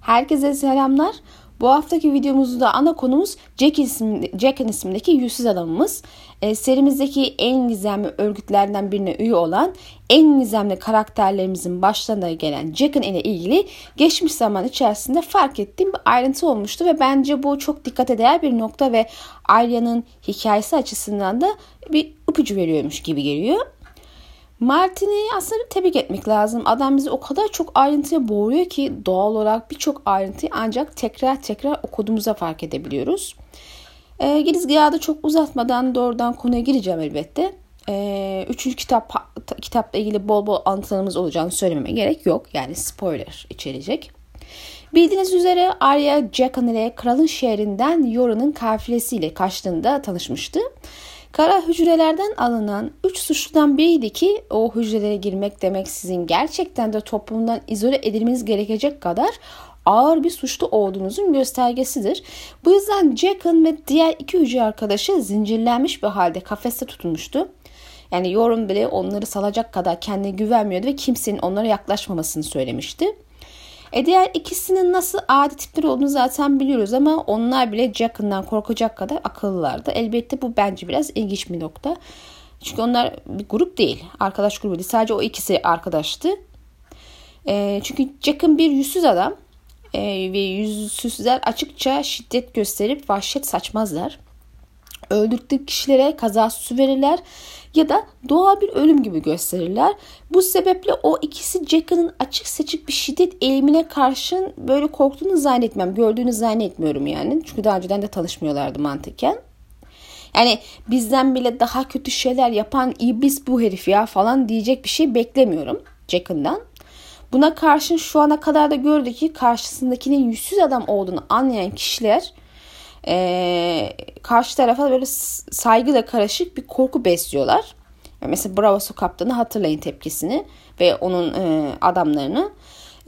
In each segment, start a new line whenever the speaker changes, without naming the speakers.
Herkese selamlar. Bu haftaki videomuzda ana konumuz Jack, ismi, Jack'ın ismindeki yüzsüz adamımız. E, serimizdeki en gizemli örgütlerden birine üye olan en gizemli karakterlerimizin başlarına gelen Jack'ın ile ilgili geçmiş zaman içerisinde fark ettiğim bir ayrıntı olmuştu ve bence bu çok dikkat değer bir nokta ve Arya'nın hikayesi açısından da bir ipucu veriyormuş gibi geliyor. Martin'i aslında tebrik etmek lazım. Adam bizi o kadar çok ayrıntıya boğuyor ki doğal olarak birçok ayrıntıyı ancak tekrar tekrar okuduğumuzda fark edebiliyoruz. E, girizgahı çok uzatmadan doğrudan konuya gireceğim elbette. E, üçüncü kitap kitapla ilgili bol bol anlatılarımız olacağını söylememe gerek yok. Yani spoiler içerecek. Bildiğiniz üzere Arya Jaqen ile kralın şehrinden Yoran'ın kafilesiyle kaçtığında tanışmıştı. Kara hücrelerden alınan 3 suçludan biriydi ki o hücrelere girmek demek sizin gerçekten de toplumdan izole edilmeniz gerekecek kadar ağır bir suçlu olduğunuzun göstergesidir. Bu yüzden Jack'ın ve diğer iki hücre arkadaşı zincirlenmiş bir halde kafeste tutulmuştu. Yani yorum bile onları salacak kadar kendine güvenmiyordu ve kimsenin onlara yaklaşmamasını söylemişti. E diğer ikisinin nasıl adi tipler olduğunu zaten biliyoruz ama onlar bile Jack'ından korkacak kadar akıllılardı. Elbette bu bence biraz ilginç bir nokta. Çünkü onlar bir grup değil. Arkadaş grubu değil. Sadece o ikisi arkadaştı. E, çünkü Jack'ın bir yüzsüz adam. E, ve yüzsüzler açıkça şiddet gösterip vahşet saçmazlar. Öldürdükleri kişilere kaza süsü verirler ya da doğal bir ölüm gibi gösterirler. Bu sebeple o ikisi Jack'ın açık seçik bir şiddet eğilimine karşın böyle korktuğunu zannetmem. Gördüğünü zannetmiyorum yani. Çünkü daha önceden de tanışmıyorlardı mantıken. Yani bizden bile daha kötü şeyler yapan iblis bu herif ya falan diyecek bir şey beklemiyorum Jack'ından. Buna karşın şu ana kadar da gördük ki karşısındakinin yüzsüz adam olduğunu anlayan kişiler e, karşı tarafa böyle saygıyla karışık bir korku besliyorlar. Mesela Bravo'su kaptanı hatırlayın tepkisini ve onun e, adamlarını.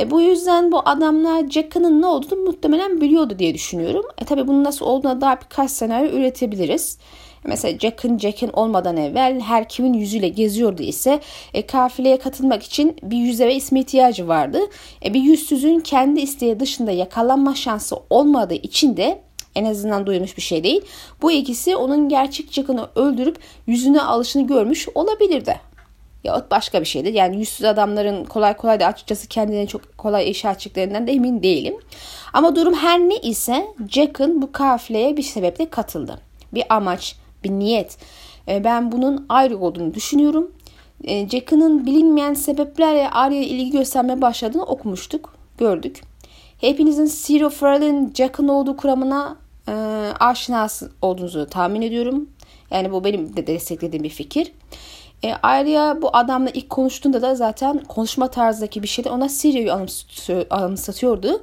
E, bu yüzden bu adamlar Jack'ın ne olduğunu muhtemelen biliyordu diye düşünüyorum. E tabi bunun nasıl olduğuna daha birkaç senaryo üretebiliriz. Mesela Jack'ın Jack'ın olmadan evvel her kimin yüzüyle geziyordu ise e, kafileye katılmak için bir yüze ve isme ihtiyacı vardı. E, bir yüzsüzün kendi isteği dışında yakalanma şansı olmadığı için de en azından duymuş bir şey değil. Bu ikisi onun gerçek Jack'ını öldürüp yüzüne alışını görmüş olabilirdi. Ya başka bir şeydir. Yani yüzsüz adamların kolay kolay da açıkçası kendilerini çok kolay işe açtıklarından da emin değilim. Ama durum her ne ise Jack'ın bu kafileye bir sebeple katıldı. Bir amaç, bir niyet. E, ben bunun ayrı olduğunu düşünüyorum. E, Jack'ın bilinmeyen sebeplerle Arya'ya ilgi göstermeye başladığını okumuştuk, gördük. Hepinizin Ciro Farrell'in Jack'ın olduğu kuramına e, aşinası olduğunuzu tahmin ediyorum. Yani bu benim de desteklediğim bir fikir. E, ayrıca bu adamla ilk konuştuğunda da zaten konuşma tarzındaki bir şeyde ona Siri'yi anımsatıyordu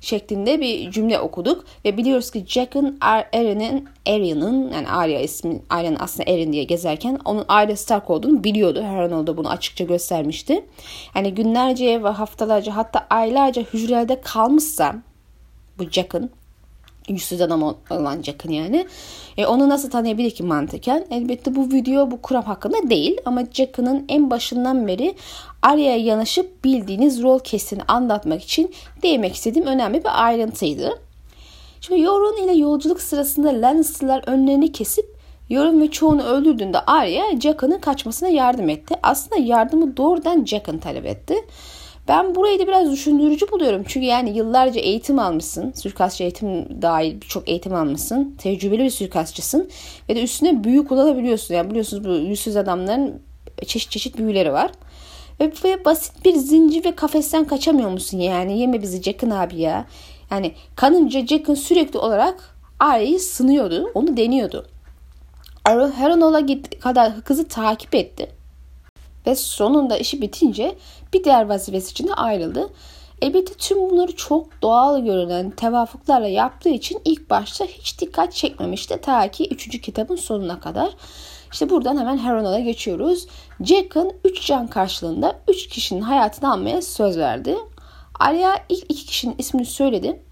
şeklinde bir cümle okuduk ve biliyoruz ki Jack'ın Aaron'ın Arya'nın yani Arya ismi Arya'nın aslında Aaron diye gezerken onun Arya Stark olduğunu biliyordu. Herhan da bunu açıkça göstermişti. Yani günlerce ve haftalarca hatta aylarca hücrelerde kalmışsa bu Jack'ın yüzsüz adam olan Jack'ın yani. E, onu nasıl tanıyabilir ki mantıken? Elbette bu video bu kuram hakkında değil ama Jack'ın en başından beri Arya'ya yanaşıp bildiğiniz rol kesini anlatmak için değinmek istediğim önemli bir ayrıntıydı. Şimdi Euron ile yolculuk sırasında Lannister'lar önlerini kesip Euron ve çoğunu öldürdüğünde Arya Jaqen'ın kaçmasına yardım etti. Aslında yardımı doğrudan Jaqen talep etti. Ben burayı da biraz düşündürücü buluyorum. Çünkü yani yıllarca eğitim almışsın. Suikastçı eğitim dahil birçok eğitim almışsın. Tecrübeli bir suikastçısın. Ve de üstüne büyü kullanabiliyorsun. Yani biliyorsunuz bu yüzsüz adamların çeşit çeşit büyüleri var. Ve, ve basit bir zincir ve kafesten kaçamıyor musun yani? Yeme bizi Jack'ın abi ya. Yani kanınca Jack'ın sürekli olarak Arya'yı sınıyordu. Onu deniyordu. Haranola kadar kızı takip etti. Ve sonunda işi bitince bir diğer vazifesi için de ayrıldı. Elbette tüm bunları çok doğal görünen tevafuklarla yaptığı için ilk başta hiç dikkat çekmemişti ta ki 3. kitabın sonuna kadar. İşte buradan hemen Heron'a geçiyoruz. Jack'ın 3 can karşılığında 3 kişinin hayatını almaya söz verdi. Arya ilk iki kişinin ismini söyledi.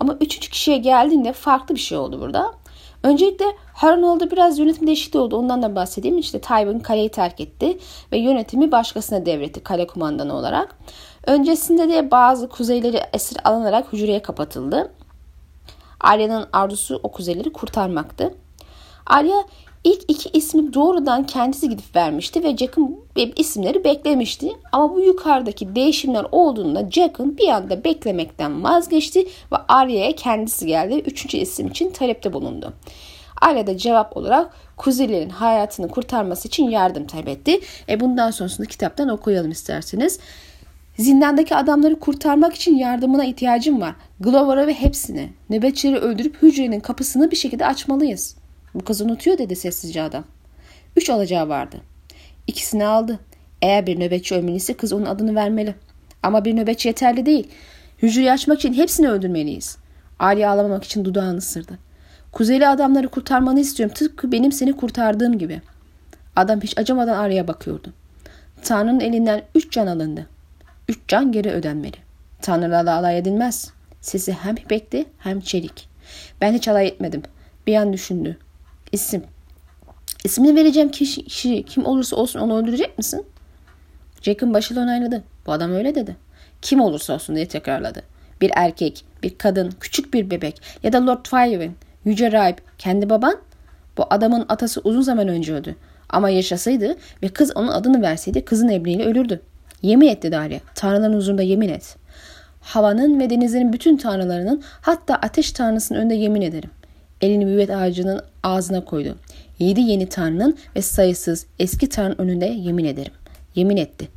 Ama üçüncü kişiye geldiğinde farklı bir şey oldu burada. Öncelikle Harrenhal'da biraz yönetim değişikliği oldu. Ondan da bahsedeyim. İşte Tywin kaleyi terk etti ve yönetimi başkasına devretti kale kumandanı olarak. Öncesinde de bazı kuzeyleri esir alınarak hücreye kapatıldı. Arya'nın arzusu o kuzeyleri kurtarmaktı. Arya ilk iki ismi doğrudan kendisi gidip vermişti ve Jack'ın isimleri beklemişti. Ama bu yukarıdaki değişimler olduğunda Jack'ın bir anda beklemekten vazgeçti ve Arya'ya kendisi geldi. Üçüncü isim için talepte bulundu. Arya da cevap olarak kuzilerin hayatını kurtarması için yardım talep etti. E bundan sonrasında kitaptan okuyalım isterseniz. Zindandaki adamları kurtarmak için yardımına ihtiyacım var. Glover'a ve hepsini. Nöbetçileri öldürüp hücrenin kapısını bir şekilde açmalıyız. Bu kız unutuyor dedi sessizce adam. Üç alacağı vardı. İkisini aldı. Eğer bir nöbetçi ölmeliyse kız onun adını vermeli. Ama bir nöbetçi yeterli değil. Hücreyi açmak için hepsini öldürmeliyiz. Ali ağlamamak için dudağını ısırdı. Kuzeyli adamları kurtarmanı istiyorum tıpkı benim seni kurtardığım gibi. Adam hiç acımadan Arya'ya bakıyordu. Tanrı'nın elinden üç can alındı. Üç can geri ödenmeli. Tanrılarla alay edilmez. Sesi hem ipekti hem çelik. Ben hiç alay etmedim. Bir an düşündü. İsim. İsmini vereceğim kişi, kişi kim olursa olsun onu öldürecek misin? Jack'ın başıyla onayladı. Bu adam öyle dedi. Kim olursa olsun diye tekrarladı. Bir erkek, bir kadın, küçük bir bebek ya da Lord Tywin, Yüce Rahip, kendi baban? Bu adamın atası uzun zaman önce öldü. Ama yaşasaydı ve kız onun adını verseydi kızın evliliğiyle ölürdü. Yemin etti Darya. Tanrıların huzurunda yemin et. Havanın ve denizlerin bütün tanrılarının hatta ateş tanrısının önünde yemin ederim. Elini müvet ağacının ağzına koydu. Yedi yeni tanrının ve sayısız eski tanrının önünde yemin ederim. Yemin etti.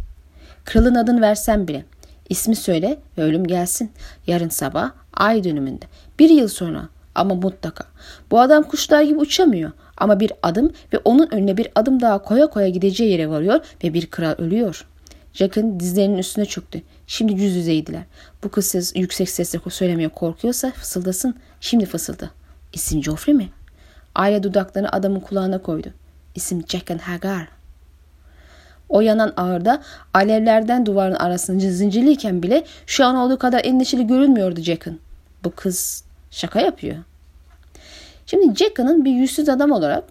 Kralın adını versem bile. İsmi söyle ve ölüm gelsin. Yarın sabah ay dönümünde. Bir yıl sonra ama mutlaka. Bu adam kuşlar gibi uçamıyor. Ama bir adım ve onun önüne bir adım daha koya koya gideceği yere varıyor ve bir kral ölüyor. Jack'ın dizlerinin üstüne çöktü. Şimdi yüz yüzeydiler. Bu kız ses, yüksek sesle söylemeye korkuyorsa fısıldasın. Şimdi fısıldı. İsim Joffrey mi? Aile dudaklarını adamın kulağına koydu. İsim Jack'ın Hagar. O yanan ağırda alevlerden duvarın arasında zincirliyken bile şu an olduğu kadar endişeli görünmüyordu Jack'ın. Bu kız şaka yapıyor. Şimdi Jack'ın bir yüzsüz adam olarak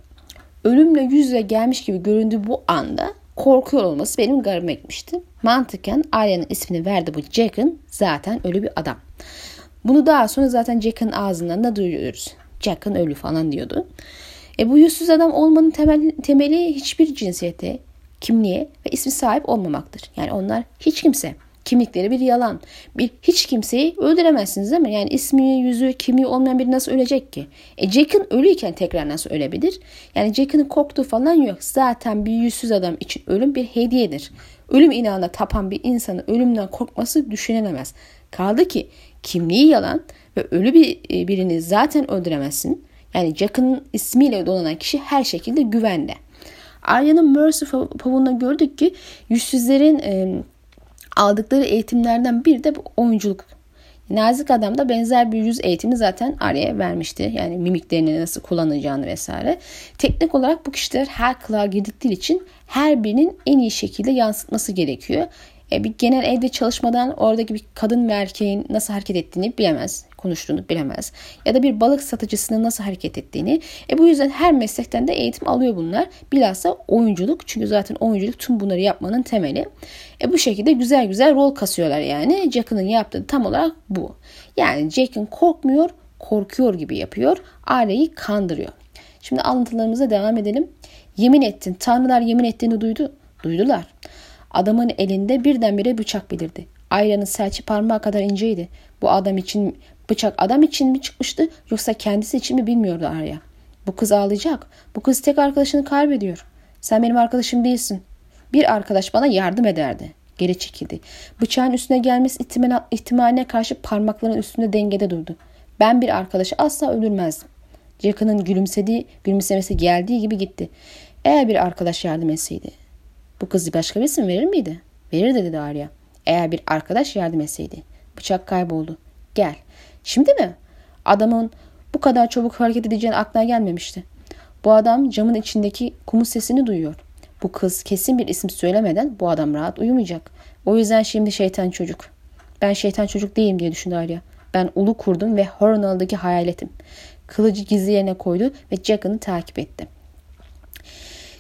ölümle yüz yüze gelmiş gibi göründüğü bu anda korkuyor olması benim garip etmişti. Mantıken Arya'nın ismini verdi bu Jack'ın zaten ölü bir adam. Bunu daha sonra zaten Jack'ın ağzından da duyuyoruz. Jack'ın ölü falan diyordu. E bu yüzsüz adam olmanın temel, temeli hiçbir cinsiyete, kimliğe ve ismi sahip olmamaktır. Yani onlar hiç kimse. Kimlikleri bir yalan. Bir hiç kimseyi öldüremezsiniz değil mi? Yani ismi, yüzü, kimliği olmayan biri nasıl ölecek ki? E Jack'ın ölüyken tekrar nasıl ölebilir? Yani Jack'ın korktuğu falan yok. Zaten bir yüzsüz adam için ölüm bir hediyedir. Ölüm inanına tapan bir insanın ölümden korkması düşünülemez. Kaldı ki kimliği yalan ve ölü bir e, birini zaten öldüremezsin. Yani Jack'ın ismiyle dolanan kişi her şekilde güvende. Arya'nın Mercy Pavun'da gördük ki yüzsüzlerin e, aldıkları eğitimlerden biri de oyunculuk. Nazik Adam da benzer bir yüz eğitimi zaten Arya'ya vermişti. Yani mimiklerini nasıl kullanacağını vesaire. Teknik olarak bu kişiler her kılığa girdikleri için her birinin en iyi şekilde yansıtması gerekiyor. E, bir genel evde çalışmadan oradaki bir kadın ve erkeğin nasıl hareket ettiğini bilemez konuştuğunu bilemez. Ya da bir balık satıcısının nasıl hareket ettiğini. E bu yüzden her meslekten de eğitim alıyor bunlar. Bilhassa oyunculuk. Çünkü zaten oyunculuk tüm bunları yapmanın temeli. E bu şekilde güzel güzel rol kasıyorlar yani. Jack'ın yaptığı tam olarak bu. Yani Jack'ın korkmuyor, korkuyor gibi yapıyor. Aileyi kandırıyor. Şimdi alıntılarımıza devam edelim. Yemin ettin. Tanrılar yemin ettiğini duydu. Duydular. Adamın elinde birdenbire bıçak belirdi. Ayranın serçe parmağı kadar inceydi. Bu adam için Bıçak adam için mi çıkmıştı yoksa kendisi için mi bilmiyordu Arya. Bu kız ağlayacak. Bu kız tek arkadaşını kaybediyor. Sen benim arkadaşım değilsin. Bir arkadaş bana yardım ederdi. Geri çekildi. Bıçağın üstüne gelmesi ihtimaline karşı parmakların üstünde dengede durdu. Ben bir arkadaşı asla öldürmezdim. Jack'ın gülümsediği, gülümsemesi geldiği gibi gitti. Eğer bir arkadaş yardım etseydi. Bu kızı başka bir isim verir miydi? Verirdi dedi Arya. Eğer bir arkadaş yardım etseydi. Bıçak kayboldu. Gel. Şimdi mi? Adamın bu kadar çabuk hareket edeceğini aklına gelmemişti. Bu adam camın içindeki kumu sesini duyuyor. Bu kız kesin bir isim söylemeden bu adam rahat uyumayacak. O yüzden şimdi şeytan çocuk. Ben şeytan çocuk değilim diye düşündü Arya. Ben ulu kurdum ve Hornell'daki hayaletim. Kılıcı gizli yerine koydu ve Jack'ını takip etti.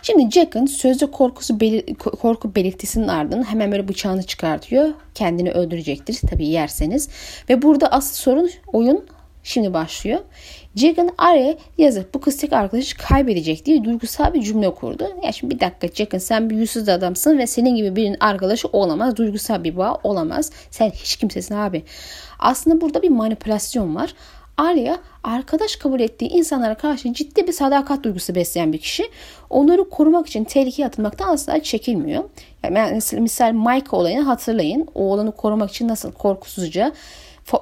Şimdi Jack'ın sözde korkusu belir korku belirtisinin ardından hemen böyle bıçağını çıkartıyor. Kendini öldürecektir tabii yerseniz. Ve burada asıl sorun oyun şimdi başlıyor. Jack'ın araya yazıp bu kız tek arkadaşı kaybedecek diye duygusal bir cümle kurdu. Ya şimdi bir dakika Jack'ın sen bir yüzsüz adamsın ve senin gibi birinin arkadaşı olamaz. Duygusal bir bağ olamaz. Sen hiç kimsesin abi. Aslında burada bir manipülasyon var. Arya arkadaş kabul ettiği insanlara karşı ciddi bir sadakat duygusu besleyen bir kişi. Onları korumak için tehlikeye atılmaktan asla çekilmiyor. Yani misal Mike olayını hatırlayın. Oğlanı korumak için nasıl korkusuzca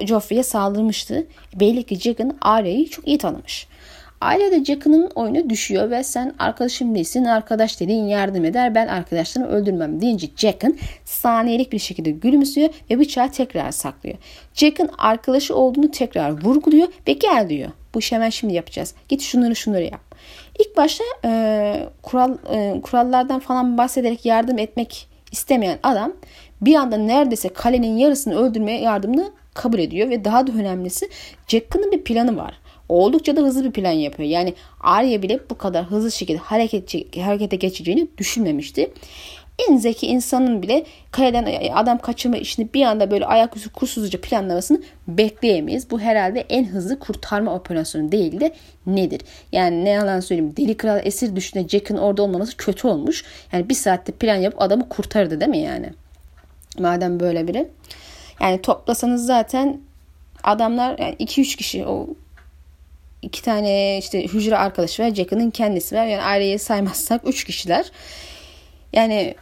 Joffrey'e saldırmıştı. Belli ki Jack'ın Arya'yı çok iyi tanımış. Aile de Jack'ın oyunu düşüyor ve sen arkadaşım değilsin arkadaş dediğin yardım eder ben arkadaşlarını öldürmem deyince Jack'ın saniyelik bir şekilde gülümsüyor ve bıçağı tekrar saklıyor. Jack'ın arkadaşı olduğunu tekrar vurguluyor ve gel diyor. Bu işi hemen şimdi yapacağız. Git şunları şunları yap. İlk başta e, kural e, kurallardan falan bahsederek yardım etmek istemeyen adam bir anda neredeyse kalenin yarısını öldürmeye yardımını kabul ediyor ve daha da önemlisi Jack'ın bir planı var. Oldukça da hızlı bir plan yapıyor. Yani Arya bile bu kadar hızlı şekilde hareket, harekete geçeceğini düşünmemişti. En zeki insanın bile kaleden adam kaçırma işini bir anda böyle ayaküstü kursuzca planlamasını bekleyemeyiz. Bu herhalde en hızlı kurtarma operasyonu değil de nedir? Yani ne yalan söyleyeyim deli kral esir düşüne Jack'ın orada olmaması kötü olmuş. Yani bir saatte plan yapıp adamı kurtardı değil mi yani? Madem böyle biri. Yani toplasanız zaten adamlar yani 2-3 kişi o iki tane işte hücre arkadaşı var. Jack'ın kendisi var. Yani aileyi saymazsak 3 kişiler. Yani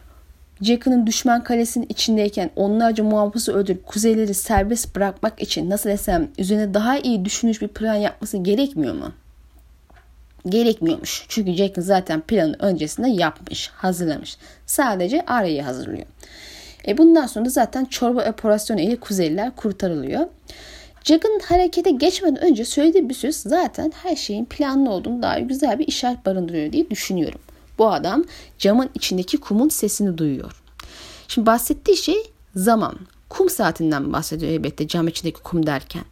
Jack'ın düşman kalesinin içindeyken onlarca muhafızı öldürüp kuzeyleri serbest bırakmak için nasıl desem üzerine daha iyi düşünmüş bir plan yapması gerekmiyor mu? Gerekmiyormuş. Çünkü Jack'ın zaten planı öncesinde yapmış, hazırlamış. Sadece Arya'yı hazırlıyor. E bundan sonra zaten çorba operasyonu ile Kuzeyliler kurtarılıyor. Jack'ın harekete geçmeden önce söylediği bir söz zaten her şeyin planlı olduğunu daha güzel bir işaret barındırıyor diye düşünüyorum. Bu adam camın içindeki kumun sesini duyuyor. Şimdi bahsettiği şey zaman. Kum saatinden bahsediyor elbette cam içindeki kum derken.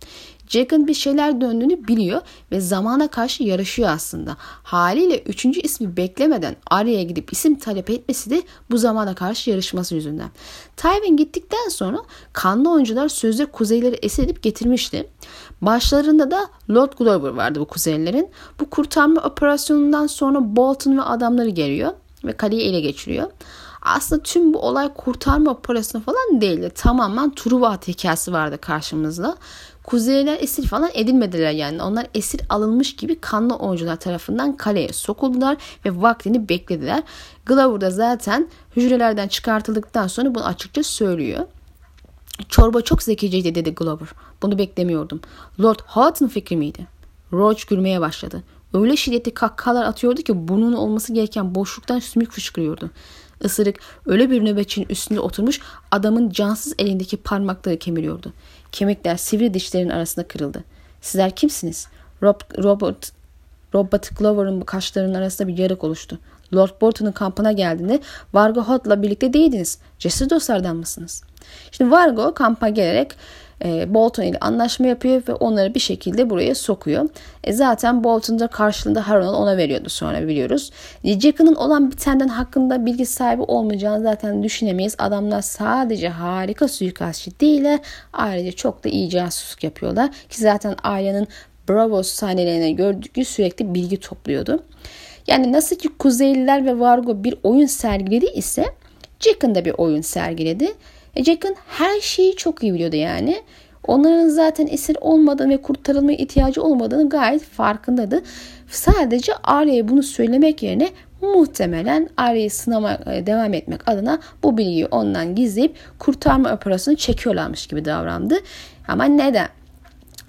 Jack'ın bir şeyler döndüğünü biliyor ve zamana karşı yarışıyor aslında. Haliyle üçüncü ismi beklemeden araya gidip isim talep etmesi de bu zamana karşı yarışması yüzünden. Tywin gittikten sonra kanlı oyuncular sözde kuzeyleri esir edip getirmişti. Başlarında da Lord Glover vardı bu kuzeylerin. Bu kurtarma operasyonundan sonra Bolton ve adamları geliyor ve kaleyi ele geçiriyor. Aslında tüm bu olay kurtarma operasyonu falan değildi. Tamamen Truva hikayesi vardı karşımızda. Kuzeyler esir falan edilmediler yani. Onlar esir alınmış gibi kanlı oyuncular tarafından kaleye sokuldular ve vaktini beklediler. Glover da zaten hücrelerden çıkartıldıktan sonra bunu açıkça söylüyor. Çorba çok zekiceydi dedi Glover. Bunu beklemiyordum. Lord Houghton fikri miydi? Roach gülmeye başladı. Öyle şiddetli kahkahalar atıyordu ki burnunun olması gereken boşluktan sümük fışkırıyordu. Isırık öyle bir nöbetçinin üstünde oturmuş adamın cansız elindeki parmakları kemiriyordu. Kemikler sivri dişlerin arasında kırıldı. Sizler kimsiniz? Rob, Robert, Robert Glover'ın kaşlarının arasında bir yarık oluştu. Lord Bolton'un kampına geldiğinde Vargo Hold'la birlikte değildiniz. Cesur dostlardan mısınız? Şimdi Vargo kampa gelerek e, Bolton ile anlaşma yapıyor ve onları bir şekilde buraya sokuyor. E, zaten Bolton da karşılığında Harron'u ona veriyordu sonra biliyoruz. E, Jack'ın olan bitenden hakkında bilgi sahibi olmayacağını zaten düşünemeyiz. Adamlar sadece harika suikastçı değiller. Ayrıca çok da iyi casusluk yapıyorlar. Ki zaten Arya'nın Bravo sahnelerine gördüğü sürekli bilgi topluyordu. Yani nasıl ki Kuzeyliler ve Vargo bir oyun sergiledi ise Jack'ın da bir oyun sergiledi. E Jack'ın her şeyi çok iyi biliyordu yani. Onların zaten esir olmadığını ve kurtarılmaya ihtiyacı olmadığını gayet farkındaydı. Sadece Arya'ya bunu söylemek yerine muhtemelen Arya'yı sınama e, devam etmek adına bu bilgiyi ondan gizleyip kurtarma operasyonu çekiyorlarmış gibi davrandı. Ama neden?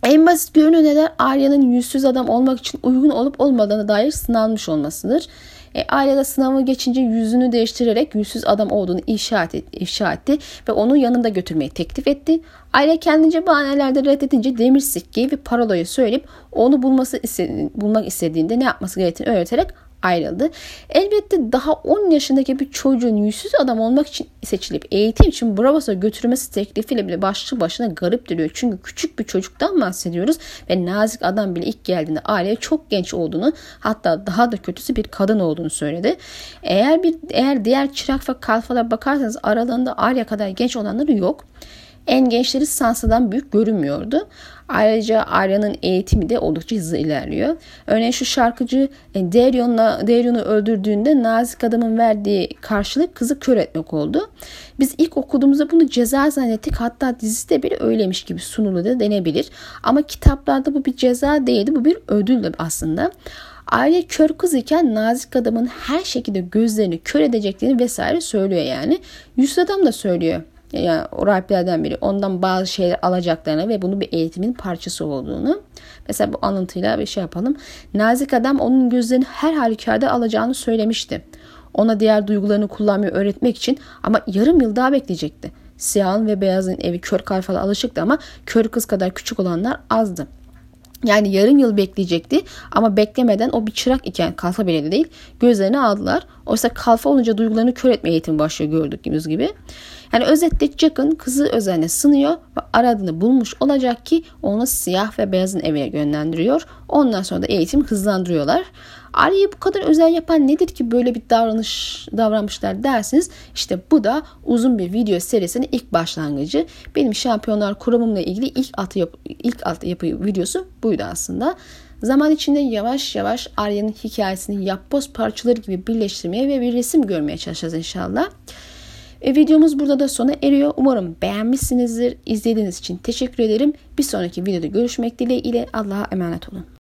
En basit görünü neden Arya'nın yüzsüz adam olmak için uygun olup olmadığına dair sınanmış olmasıdır. E, ailede sınavı geçince yüzünü değiştirerek yüzsüz adam olduğunu ifşa etti ve onu yanında götürmeyi teklif etti. Aile kendince bahanelerde reddedince demir sikkeyi ve parolayı söyleyip onu bulması istedi, bulmak istediğinde ne yapması gerektiğini öğreterek ayrıldı. Elbette daha 10 yaşındaki bir çocuğun yüzsüz adam olmak için seçilip eğitim için Bravos'a götürmesi teklifiyle bile başlı başına garip duruyor. Çünkü küçük bir çocuktan bahsediyoruz ve nazik adam bile ilk geldiğinde aileye çok genç olduğunu hatta daha da kötüsü bir kadın olduğunu söyledi. Eğer bir eğer diğer çırak ve kalfalara bakarsanız aralarında Arya kadar genç olanları yok. En gençleri Sansa'dan büyük görünmüyordu. Ayrıca Arya'nın eğitimi de oldukça hızlı ilerliyor. Örneğin şu şarkıcı e, Darion'la Darion'u öldürdüğünde nazik adamın verdiği karşılık kızı kör etmek oldu. Biz ilk okuduğumuzda bunu ceza zannettik. Hatta dizide bile öyleymiş gibi sunuldu denebilir. Ama kitaplarda bu bir ceza değildi. Bu bir ödüldü aslında. Aile kör kız iken nazik adamın her şekilde gözlerini kör edeceklerini vesaire söylüyor yani. Yüz adam da söylüyor yani o rahiplerden biri ondan bazı şeyler alacaklarını ve bunu bir eğitimin parçası olduğunu. Mesela bu alıntıyla bir şey yapalım. Nazik adam onun gözlerini her halükarda alacağını söylemişti. Ona diğer duygularını kullanmayı öğretmek için ama yarım yıl daha bekleyecekti. Siyahın ve beyazın evi kör kalfalı alışıktı ama kör kız kadar küçük olanlar azdı. Yani yarım yıl bekleyecekti ama beklemeden o bir çırak iken kalfa bile değil gözlerini aldılar. Oysa kalfa olunca duygularını kör etme eğitimi başlıyor gördüğümüz gibi. Yani özetle Jack'ın kızı özeline sınıyor ve aradığını bulmuş olacak ki onu siyah ve beyazın evine yönlendiriyor. Ondan sonra da eğitim hızlandırıyorlar. Arya'yı bu kadar özel yapan nedir ki böyle bir davranış davranmışlar dersiniz. İşte bu da uzun bir video serisinin ilk başlangıcı. Benim şampiyonlar kuramımla ilgili ilk altı yap, ilk altı yapı videosu buydu aslında. Zaman içinde yavaş yavaş Arya'nın hikayesini yapboz parçaları gibi birleştirmeye ve bir resim görmeye çalışacağız inşallah. E, videomuz burada da sona eriyor. Umarım beğenmişsinizdir. İzlediğiniz için teşekkür ederim. Bir sonraki videoda görüşmek dileğiyle Allah'a emanet olun.